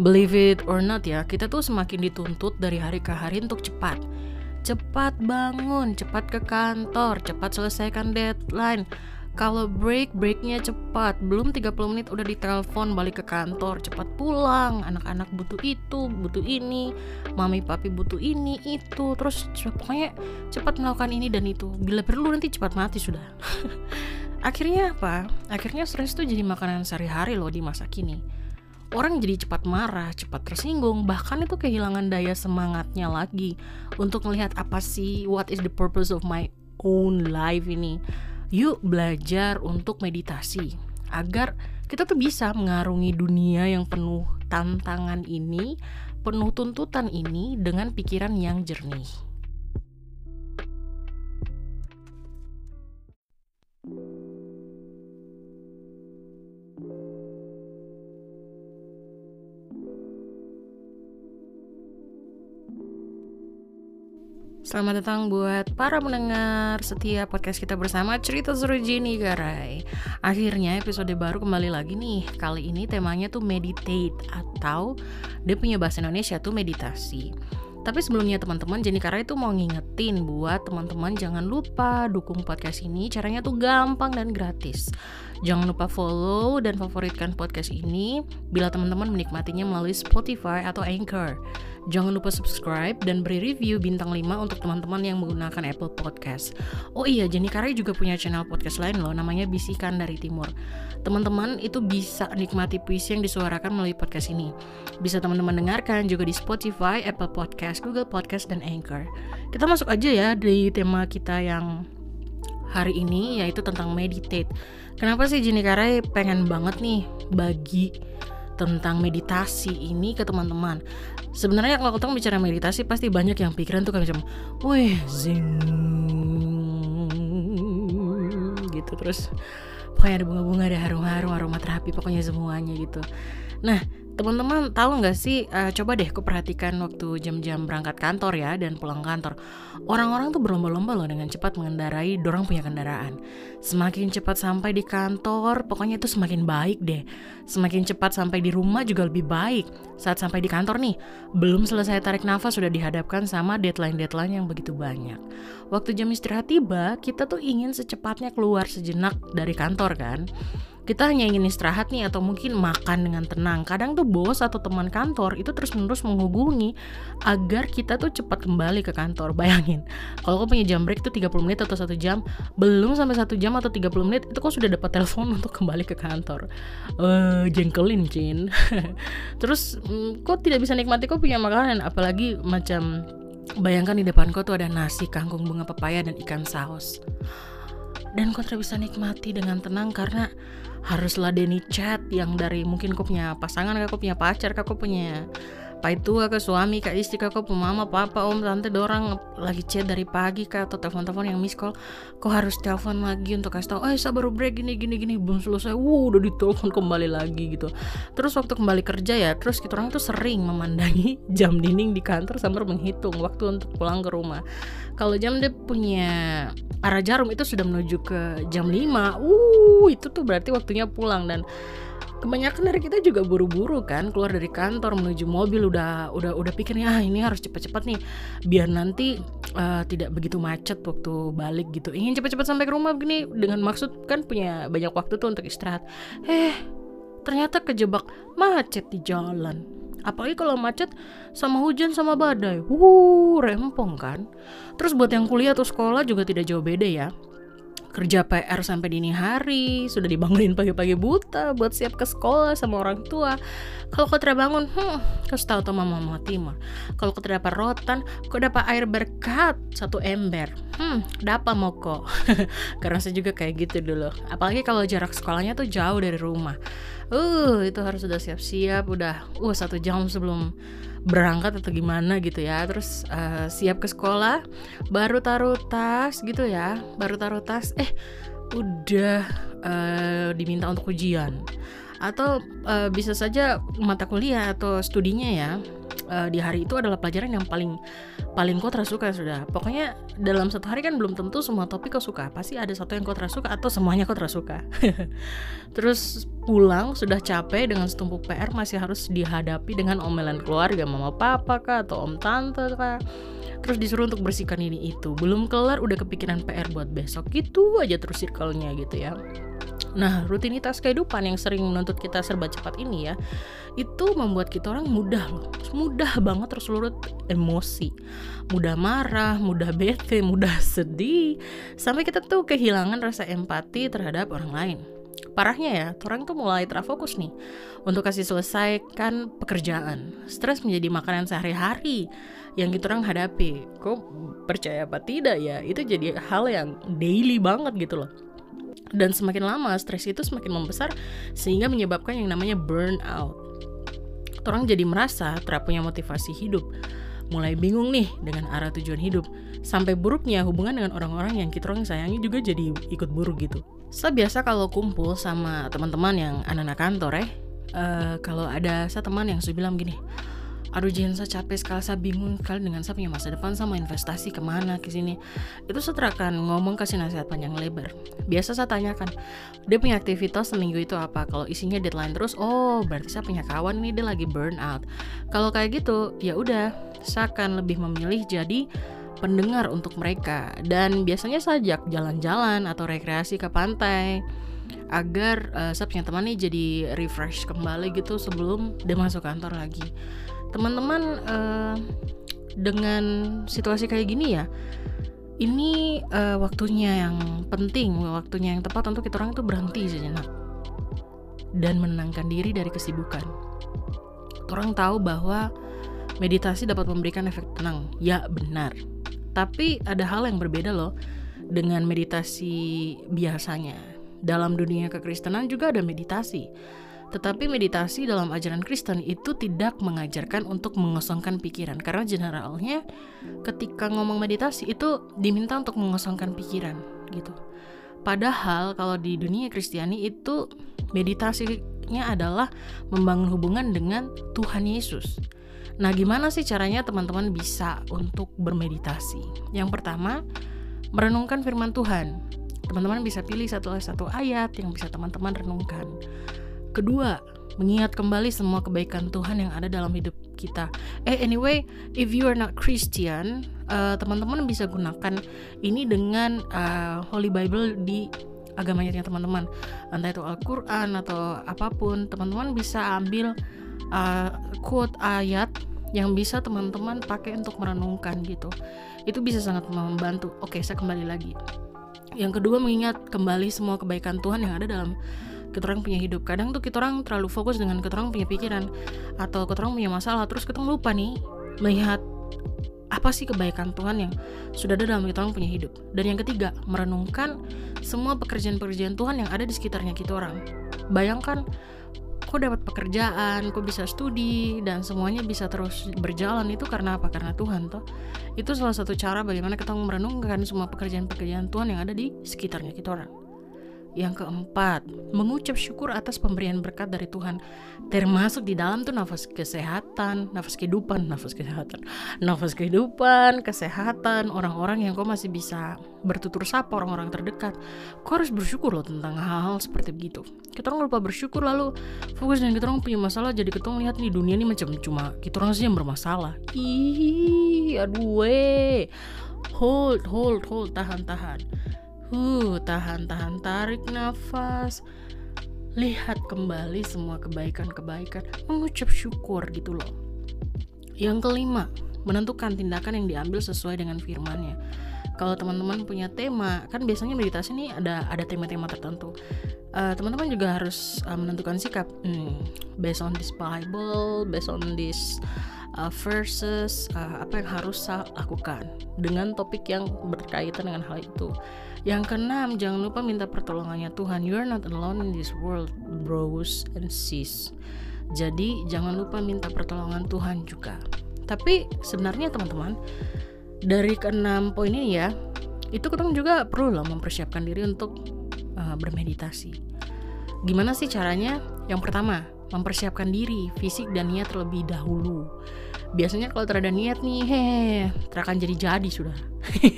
Believe it or not ya, kita tuh semakin dituntut dari hari ke hari untuk cepat. Cepat bangun, cepat ke kantor, cepat selesaikan deadline. Kalau break, breaknya cepat. Belum 30 menit udah ditelepon balik ke kantor. Cepat pulang. Anak-anak butuh itu, butuh ini. Mami papi butuh ini, itu. Terus pokoknya cepat melakukan ini dan itu. Bila perlu nanti cepat mati sudah. Akhirnya apa? Akhirnya stres tuh jadi makanan sehari-hari loh di masa kini. Orang jadi cepat marah, cepat tersinggung, bahkan itu kehilangan daya semangatnya lagi untuk melihat apa sih what is the purpose of my own life ini Yuk belajar untuk meditasi agar kita tuh bisa mengarungi dunia yang penuh tantangan ini, penuh tuntutan ini dengan pikiran yang jernih. Selamat datang buat para pendengar setiap podcast kita bersama Cerita Seru Jenny Garai Akhirnya episode baru kembali lagi nih Kali ini temanya tuh meditate Atau dia punya bahasa Indonesia tuh meditasi tapi sebelumnya teman-teman Jenny Kara itu mau ngingetin buat teman-teman jangan lupa dukung podcast ini caranya tuh gampang dan gratis. Jangan lupa follow dan favoritkan podcast ini bila teman-teman menikmatinya melalui Spotify atau Anchor. Jangan lupa subscribe dan beri review bintang 5 untuk teman-teman yang menggunakan Apple Podcast. Oh iya, Jenny Karai juga punya channel podcast lain loh, namanya Bisikan dari Timur. Teman-teman itu bisa nikmati puisi yang disuarakan melalui podcast ini. Bisa teman-teman dengarkan juga di Spotify, Apple Podcast, Google Podcast, dan Anchor. Kita masuk aja ya di tema kita yang hari ini yaitu tentang meditate. Kenapa sih Jenny Karai pengen banget nih bagi tentang meditasi ini ke teman-teman. Sebenarnya kalau kita bicara meditasi pasti banyak yang pikiran tuh kayak macam wih zing gitu. Terus pokoknya ada bunga-bunga ada harum-harum aroma terapi pokoknya semuanya gitu nah Teman-teman tahu nggak sih? Uh, coba deh aku perhatikan waktu jam-jam berangkat kantor ya dan pulang kantor. Orang-orang tuh berlomba-lomba loh dengan cepat mengendarai dorong punya kendaraan. Semakin cepat sampai di kantor, pokoknya itu semakin baik deh. Semakin cepat sampai di rumah juga lebih baik. Saat sampai di kantor nih, belum selesai tarik nafas sudah dihadapkan sama deadline-deadline yang begitu banyak. Waktu jam istirahat tiba, kita tuh ingin secepatnya keluar sejenak dari kantor kan kita hanya ingin istirahat nih atau mungkin makan dengan tenang. Kadang tuh bos atau teman kantor itu terus-menerus menghubungi agar kita tuh cepat kembali ke kantor. Bayangin, kalau kau punya jam break tuh 30 menit atau satu jam, belum sampai satu jam atau 30 menit itu kau sudah dapat telepon untuk kembali ke kantor. Eh, uh, jengkelin, Cin. terus mm, kok tidak bisa nikmati kau punya makanan apalagi macam bayangkan di depan kau tuh ada nasi, kangkung bunga pepaya dan ikan saus dan tidak bisa nikmati dengan tenang karena harus ladeni chat yang dari mungkin kau punya pasangan kau punya pacar kau punya apa itu ke suami ke istri kak kok mama papa om tante dorang. Lagi chat dari pagi kak atau telepon-telepon yang miss call. Kok harus telepon lagi untuk kasih tau eh saya baru break gini gini gini. Belum selesai. Wow udah ditelepon kembali lagi gitu. Terus waktu kembali kerja ya terus kita orang tuh sering memandangi jam dinding di kantor sambil menghitung waktu untuk pulang ke rumah. Kalau jam dia punya arah jarum itu sudah menuju ke jam 5 uh itu tuh berarti waktunya pulang dan kebanyakan dari kita juga buru-buru kan keluar dari kantor menuju mobil udah udah udah pikirnya ah ini harus cepat-cepat nih biar nanti uh, tidak begitu macet waktu balik gitu. Ingin cepat-cepat sampai ke rumah begini dengan maksud kan punya banyak waktu tuh untuk istirahat. Eh ternyata kejebak macet di jalan. Apalagi kalau macet sama hujan sama badai. Wuh rempong kan. Terus buat yang kuliah atau sekolah juga tidak jauh beda ya kerja PR sampai dini hari, sudah dibangunin pagi-pagi buta buat siap ke sekolah sama orang tua. Kalau kau tidak bangun, hmm, kau tahu tuh mama mau timur. Kalau kau dapat rotan, kau dapat air berkat satu ember. Hmm, dapat mau kok. Karena saya juga kayak gitu dulu. Apalagi kalau jarak sekolahnya tuh jauh dari rumah. Uh, itu harus sudah siap-siap, udah uh satu jam sebelum berangkat atau gimana gitu ya. Terus uh, siap ke sekolah baru taruh tas gitu ya. Baru taruh tas eh udah uh, diminta untuk ujian atau uh, bisa saja mata kuliah atau studinya ya uh, di hari itu adalah pelajaran yang paling paling kau tersuka sudah. Pokoknya dalam satu hari kan belum tentu semua topik kau suka. Pasti ada satu yang kau tersuka atau semuanya kau tersuka. Terus pulang sudah capek dengan setumpuk PR masih harus dihadapi dengan omelan keluarga mama papa kah atau om tante kah. Terus disuruh untuk bersihkan ini itu. Belum kelar udah kepikiran PR buat besok. Gitu aja terus circle-nya gitu ya Nah, rutinitas kehidupan yang sering menuntut kita serba cepat ini ya, itu membuat kita orang mudah loh, mudah banget tersulut emosi, mudah marah, mudah bete, mudah sedih, sampai kita tuh kehilangan rasa empati terhadap orang lain. Parahnya ya, orang tuh mulai terfokus nih untuk kasih selesaikan pekerjaan. Stres menjadi makanan sehari-hari yang kita orang hadapi. Kok percaya apa tidak ya? Itu jadi hal yang daily banget gitu loh dan semakin lama stres itu semakin membesar sehingga menyebabkan yang namanya burnout. Orang jadi merasa tidak punya motivasi hidup, mulai bingung nih dengan arah tujuan hidup, sampai buruknya hubungan dengan orang-orang yang kita orang sayangi juga jadi ikut buruk gitu. Saya biasa kalau kumpul sama teman-teman yang anak-anak kantor eh, uh, kalau ada saya teman yang sudah bilang gini, aduh jangan saya capek sekali saya bingung sekali dengan saya punya masa depan sama investasi ke mana ke sini. Itu saya akan ngomong kasih nasihat panjang lebar. Biasa saya tanyakan dia punya aktivitas seminggu itu apa? Kalau isinya deadline terus oh berarti saya punya kawan nih dia lagi burn out. Kalau kayak gitu ya udah saya akan lebih memilih jadi pendengar untuk mereka. Dan biasanya sajak jalan-jalan atau rekreasi ke pantai agar uh, saya punya teman nih jadi refresh kembali gitu sebelum dia masuk kantor lagi teman-teman uh, dengan situasi kayak gini ya ini uh, waktunya yang penting waktunya yang tepat untuk kita orang itu berhenti sejenak dan menenangkan diri dari kesibukan. Orang tahu bahwa meditasi dapat memberikan efek tenang. Ya benar. Tapi ada hal yang berbeda loh dengan meditasi biasanya. Dalam dunia kekristenan juga ada meditasi tetapi meditasi dalam ajaran Kristen itu tidak mengajarkan untuk mengosongkan pikiran karena generalnya ketika ngomong meditasi itu diminta untuk mengosongkan pikiran gitu. Padahal kalau di dunia Kristiani itu meditasinya adalah membangun hubungan dengan Tuhan Yesus. Nah, gimana sih caranya teman-teman bisa untuk bermeditasi? Yang pertama, merenungkan firman Tuhan. Teman-teman bisa pilih satu satu ayat yang bisa teman-teman renungkan. Kedua, mengingat kembali semua kebaikan Tuhan yang ada dalam hidup kita. Eh anyway, if you are not Christian, uh, teman-teman bisa gunakan ini dengan uh, Holy Bible di agamanya teman-teman. Entah itu Al-Qur'an atau apa pun, teman-teman bisa ambil uh, quote ayat yang bisa teman-teman pakai untuk merenungkan gitu. Itu bisa sangat membantu. Oke, saya kembali lagi. Yang kedua mengingat kembali semua kebaikan Tuhan yang ada dalam kita orang punya hidup kadang tuh kita orang terlalu fokus dengan kita orang punya pikiran atau kita orang punya masalah terus kita lupa nih melihat apa sih kebaikan Tuhan yang sudah ada dalam kita orang punya hidup dan yang ketiga merenungkan semua pekerjaan-pekerjaan Tuhan yang ada di sekitarnya kita orang bayangkan kok dapat pekerjaan, kok bisa studi dan semuanya bisa terus berjalan itu karena apa? Karena Tuhan toh. Itu salah satu cara bagaimana kita merenungkan semua pekerjaan-pekerjaan Tuhan yang ada di sekitarnya kita orang. Yang keempat, mengucap syukur atas pemberian berkat dari Tuhan. Termasuk di dalam tuh nafas kesehatan, nafas kehidupan, nafas kesehatan, nafas kehidupan, kesehatan, orang-orang yang kau masih bisa bertutur sapa orang-orang terdekat. Kau harus bersyukur loh tentang hal-hal seperti begitu. Kita orang lupa bersyukur lalu fokus dengan kita orang punya masalah jadi kita lihat nih dunia ini macam cuma kita orang sih yang bermasalah. Ih, aduh weh. Hold, hold, hold, tahan, tahan Uh, tahan-tahan tarik nafas. Lihat kembali semua kebaikan-kebaikan, mengucap syukur gitu loh. Yang kelima, menentukan tindakan yang diambil sesuai dengan firmannya. Kalau teman-teman punya tema, kan biasanya meditasi ini ada ada tema-tema tertentu. Uh, teman-teman juga harus uh, menentukan sikap. Hmm, based on this Bible, based on this uh, verses, uh, apa yang harus saya lakukan dengan topik yang berkaitan dengan hal itu. Yang keenam, jangan lupa minta pertolongannya Tuhan. You are not alone in this world, bros and sis. Jadi jangan lupa minta pertolongan Tuhan juga. Tapi sebenarnya teman-teman, dari keenam poin ini ya, itu kita juga perlu loh mempersiapkan diri untuk uh, bermeditasi. Gimana sih caranya? Yang pertama, mempersiapkan diri, fisik dan niat terlebih dahulu. Biasanya kalau terada niat nih, heh, terakan jadi-jadi sudah.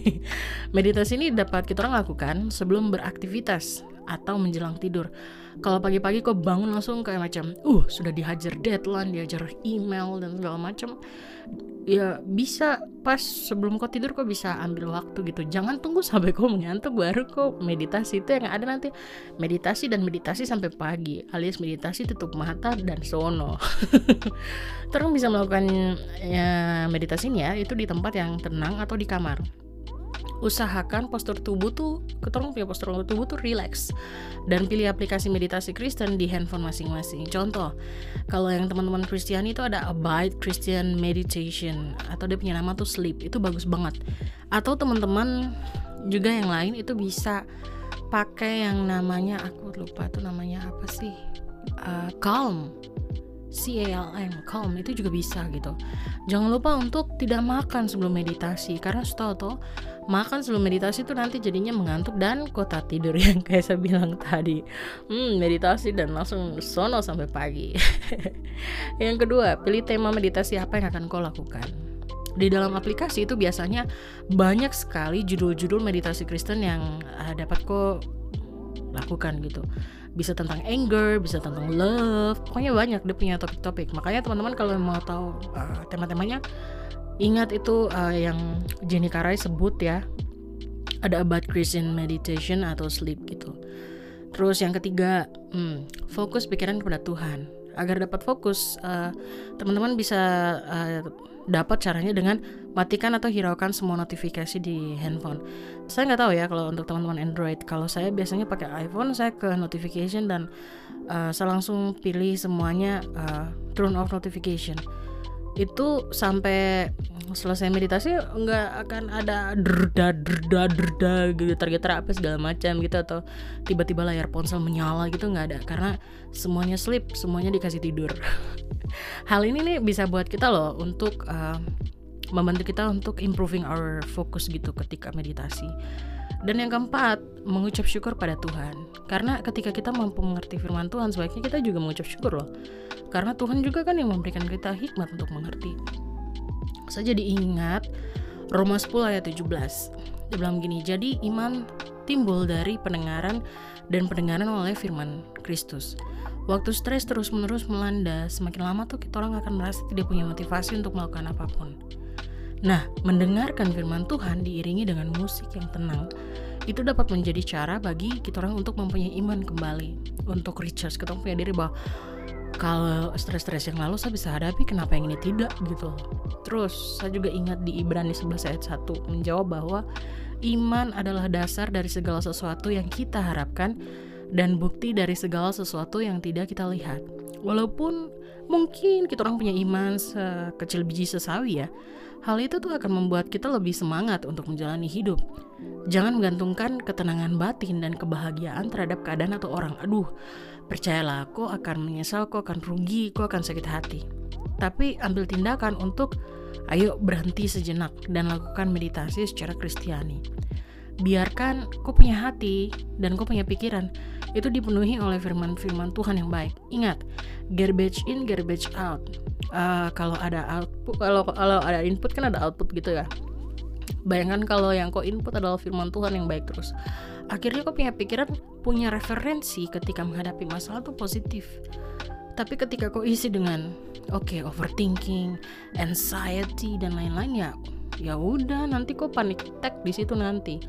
Meditasi ini dapat kita orang lakukan sebelum beraktivitas atau menjelang tidur. Kalau pagi-pagi kok bangun langsung kayak macam, uh sudah dihajar deadline, dihajar email dan segala macam, ya bisa pas sebelum kau tidur kau bisa ambil waktu gitu. Jangan tunggu sampai kau mengantuk baru kau meditasi itu yang ada nanti meditasi dan meditasi sampai pagi, alias meditasi tutup mata dan sono. Terus bisa melakukan ya, meditasi ini ya itu di tempat yang tenang atau di kamar usahakan postur tubuh tuh ketemu punya postur tubuh tuh relax. Dan pilih aplikasi meditasi Kristen di handphone masing-masing. Contoh kalau yang teman-teman Kristen itu ada Abide Christian Meditation atau dia punya nama tuh Sleep. Itu bagus banget. Atau teman-teman juga yang lain itu bisa pakai yang namanya aku lupa tuh namanya apa sih uh, Calm CALM, calm itu juga bisa gitu. Jangan lupa untuk tidak makan sebelum meditasi karena setahu tuh makan sebelum meditasi itu nanti jadinya mengantuk dan kota tidur yang kayak saya bilang tadi. Hmm, meditasi dan langsung sono sampai pagi. Yang kedua pilih tema meditasi apa yang akan kau lakukan. Di dalam aplikasi itu biasanya banyak sekali judul-judul meditasi Kristen yang uh, dapat kau lakukan gitu bisa tentang anger, bisa tentang love, pokoknya banyak dia punya topik-topik. Makanya teman-teman kalau mau tahu uh, tema-temanya Ingat itu uh, yang Jenny Karai sebut ya. Ada about Christian meditation atau sleep gitu. Terus yang ketiga hmm, Fokus pikiran kepada Tuhan Agar dapat fokus eh, Teman-teman bisa uh, dapat caranya dengan matikan atau hiraukan semua notifikasi di handphone. Saya nggak tahu ya kalau untuk teman-teman Android. Kalau saya biasanya pakai iPhone, saya ke notification dan uh, saya langsung pilih semuanya uh, turn off notification itu sampai selesai meditasi nggak akan ada derda derda derda gitu target apa segala macam gitu atau tiba-tiba layar ponsel menyala gitu nggak ada. Karena semuanya sleep semuanya dikasih tidur. Hal ini nih bisa buat kita loh untuk uh, membantu kita untuk improving our focus gitu ketika meditasi dan yang keempat, mengucap syukur pada Tuhan. Karena ketika kita mampu mengerti firman Tuhan, sebaiknya kita juga mengucap syukur loh. Karena Tuhan juga kan yang memberikan kita hikmat untuk mengerti. Saya jadi ingat Roma 10 ayat 17. Dia bilang gini, jadi iman timbul dari pendengaran dan pendengaran oleh firman Kristus. Waktu stres terus-menerus melanda, semakin lama tuh kita orang akan merasa tidak punya motivasi untuk melakukan apa pun. Nah, mendengarkan firman Tuhan diiringi dengan musik yang tenang itu dapat menjadi cara bagi kita orang untuk mempunyai iman kembali, untuk recharge, kita punya diri bahwa kalau stres-stres yang lalu saya bisa hadapi, kenapa yang ini tidak gitu. Terus saya juga ingat di Ibrani 11 ayat 1 menjawab bahwa iman adalah dasar dari segala sesuatu yang kita harapkan dan bukti dari segala sesuatu yang tidak kita lihat. Walaupun mungkin kita orang punya iman sekecil biji sesawi ya, Hal itu tuh akan membuat kita lebih semangat untuk menjalani hidup. Jangan menggantungkan ketenangan batin dan kebahagiaan terhadap keadaan atau orang. Aduh, percayalah, kau akan menyesal, kau akan rugi, kau akan sakit hati. Tapi ambil tindakan untuk ayo berhenti sejenak dan lakukan meditasi secara kristiani. Biarkan kau punya hati dan kau punya pikiran itu dipenuhi oleh firman-firman Tuhan yang baik. Ingat, garbage in, garbage out. Uh, kalau ada output kalau kalau ada input kan ada output gitu ya. Bayangkan kalau yang kau input adalah firman Tuhan yang baik terus. Akhirnya kau punya pikiran punya referensi ketika menghadapi masalah tuh positif. Tapi ketika kau isi dengan oke okay, overthinking anxiety dan lain-lain ya ya udah nanti kau panic attack di situ nanti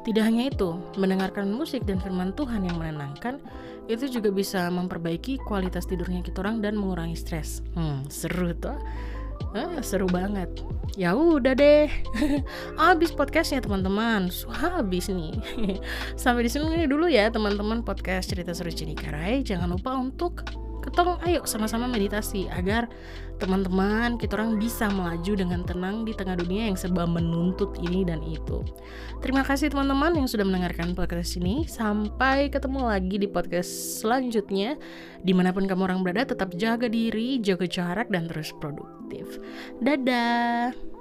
tidak hanya itu, mendengarkan musik dan firman Tuhan yang menenangkan itu juga bisa memperbaiki kualitas tidurnya kita orang dan mengurangi stres. Hmm, seru tuh. Ah, seru banget. Ya udah deh. habis podcastnya teman-teman. Habis nih. Sampai di sini dulu ya teman-teman podcast cerita seru Karai. Jangan lupa untuk ketong ayo sama-sama meditasi agar teman-teman kita orang bisa melaju dengan tenang di tengah dunia yang serba menuntut ini dan itu. Terima kasih teman-teman yang sudah mendengarkan podcast ini. Sampai ketemu lagi di podcast selanjutnya. Di mana pun kamu orang berada, tetap jaga diri, jaga jarak, dan terus produktif. Dadah.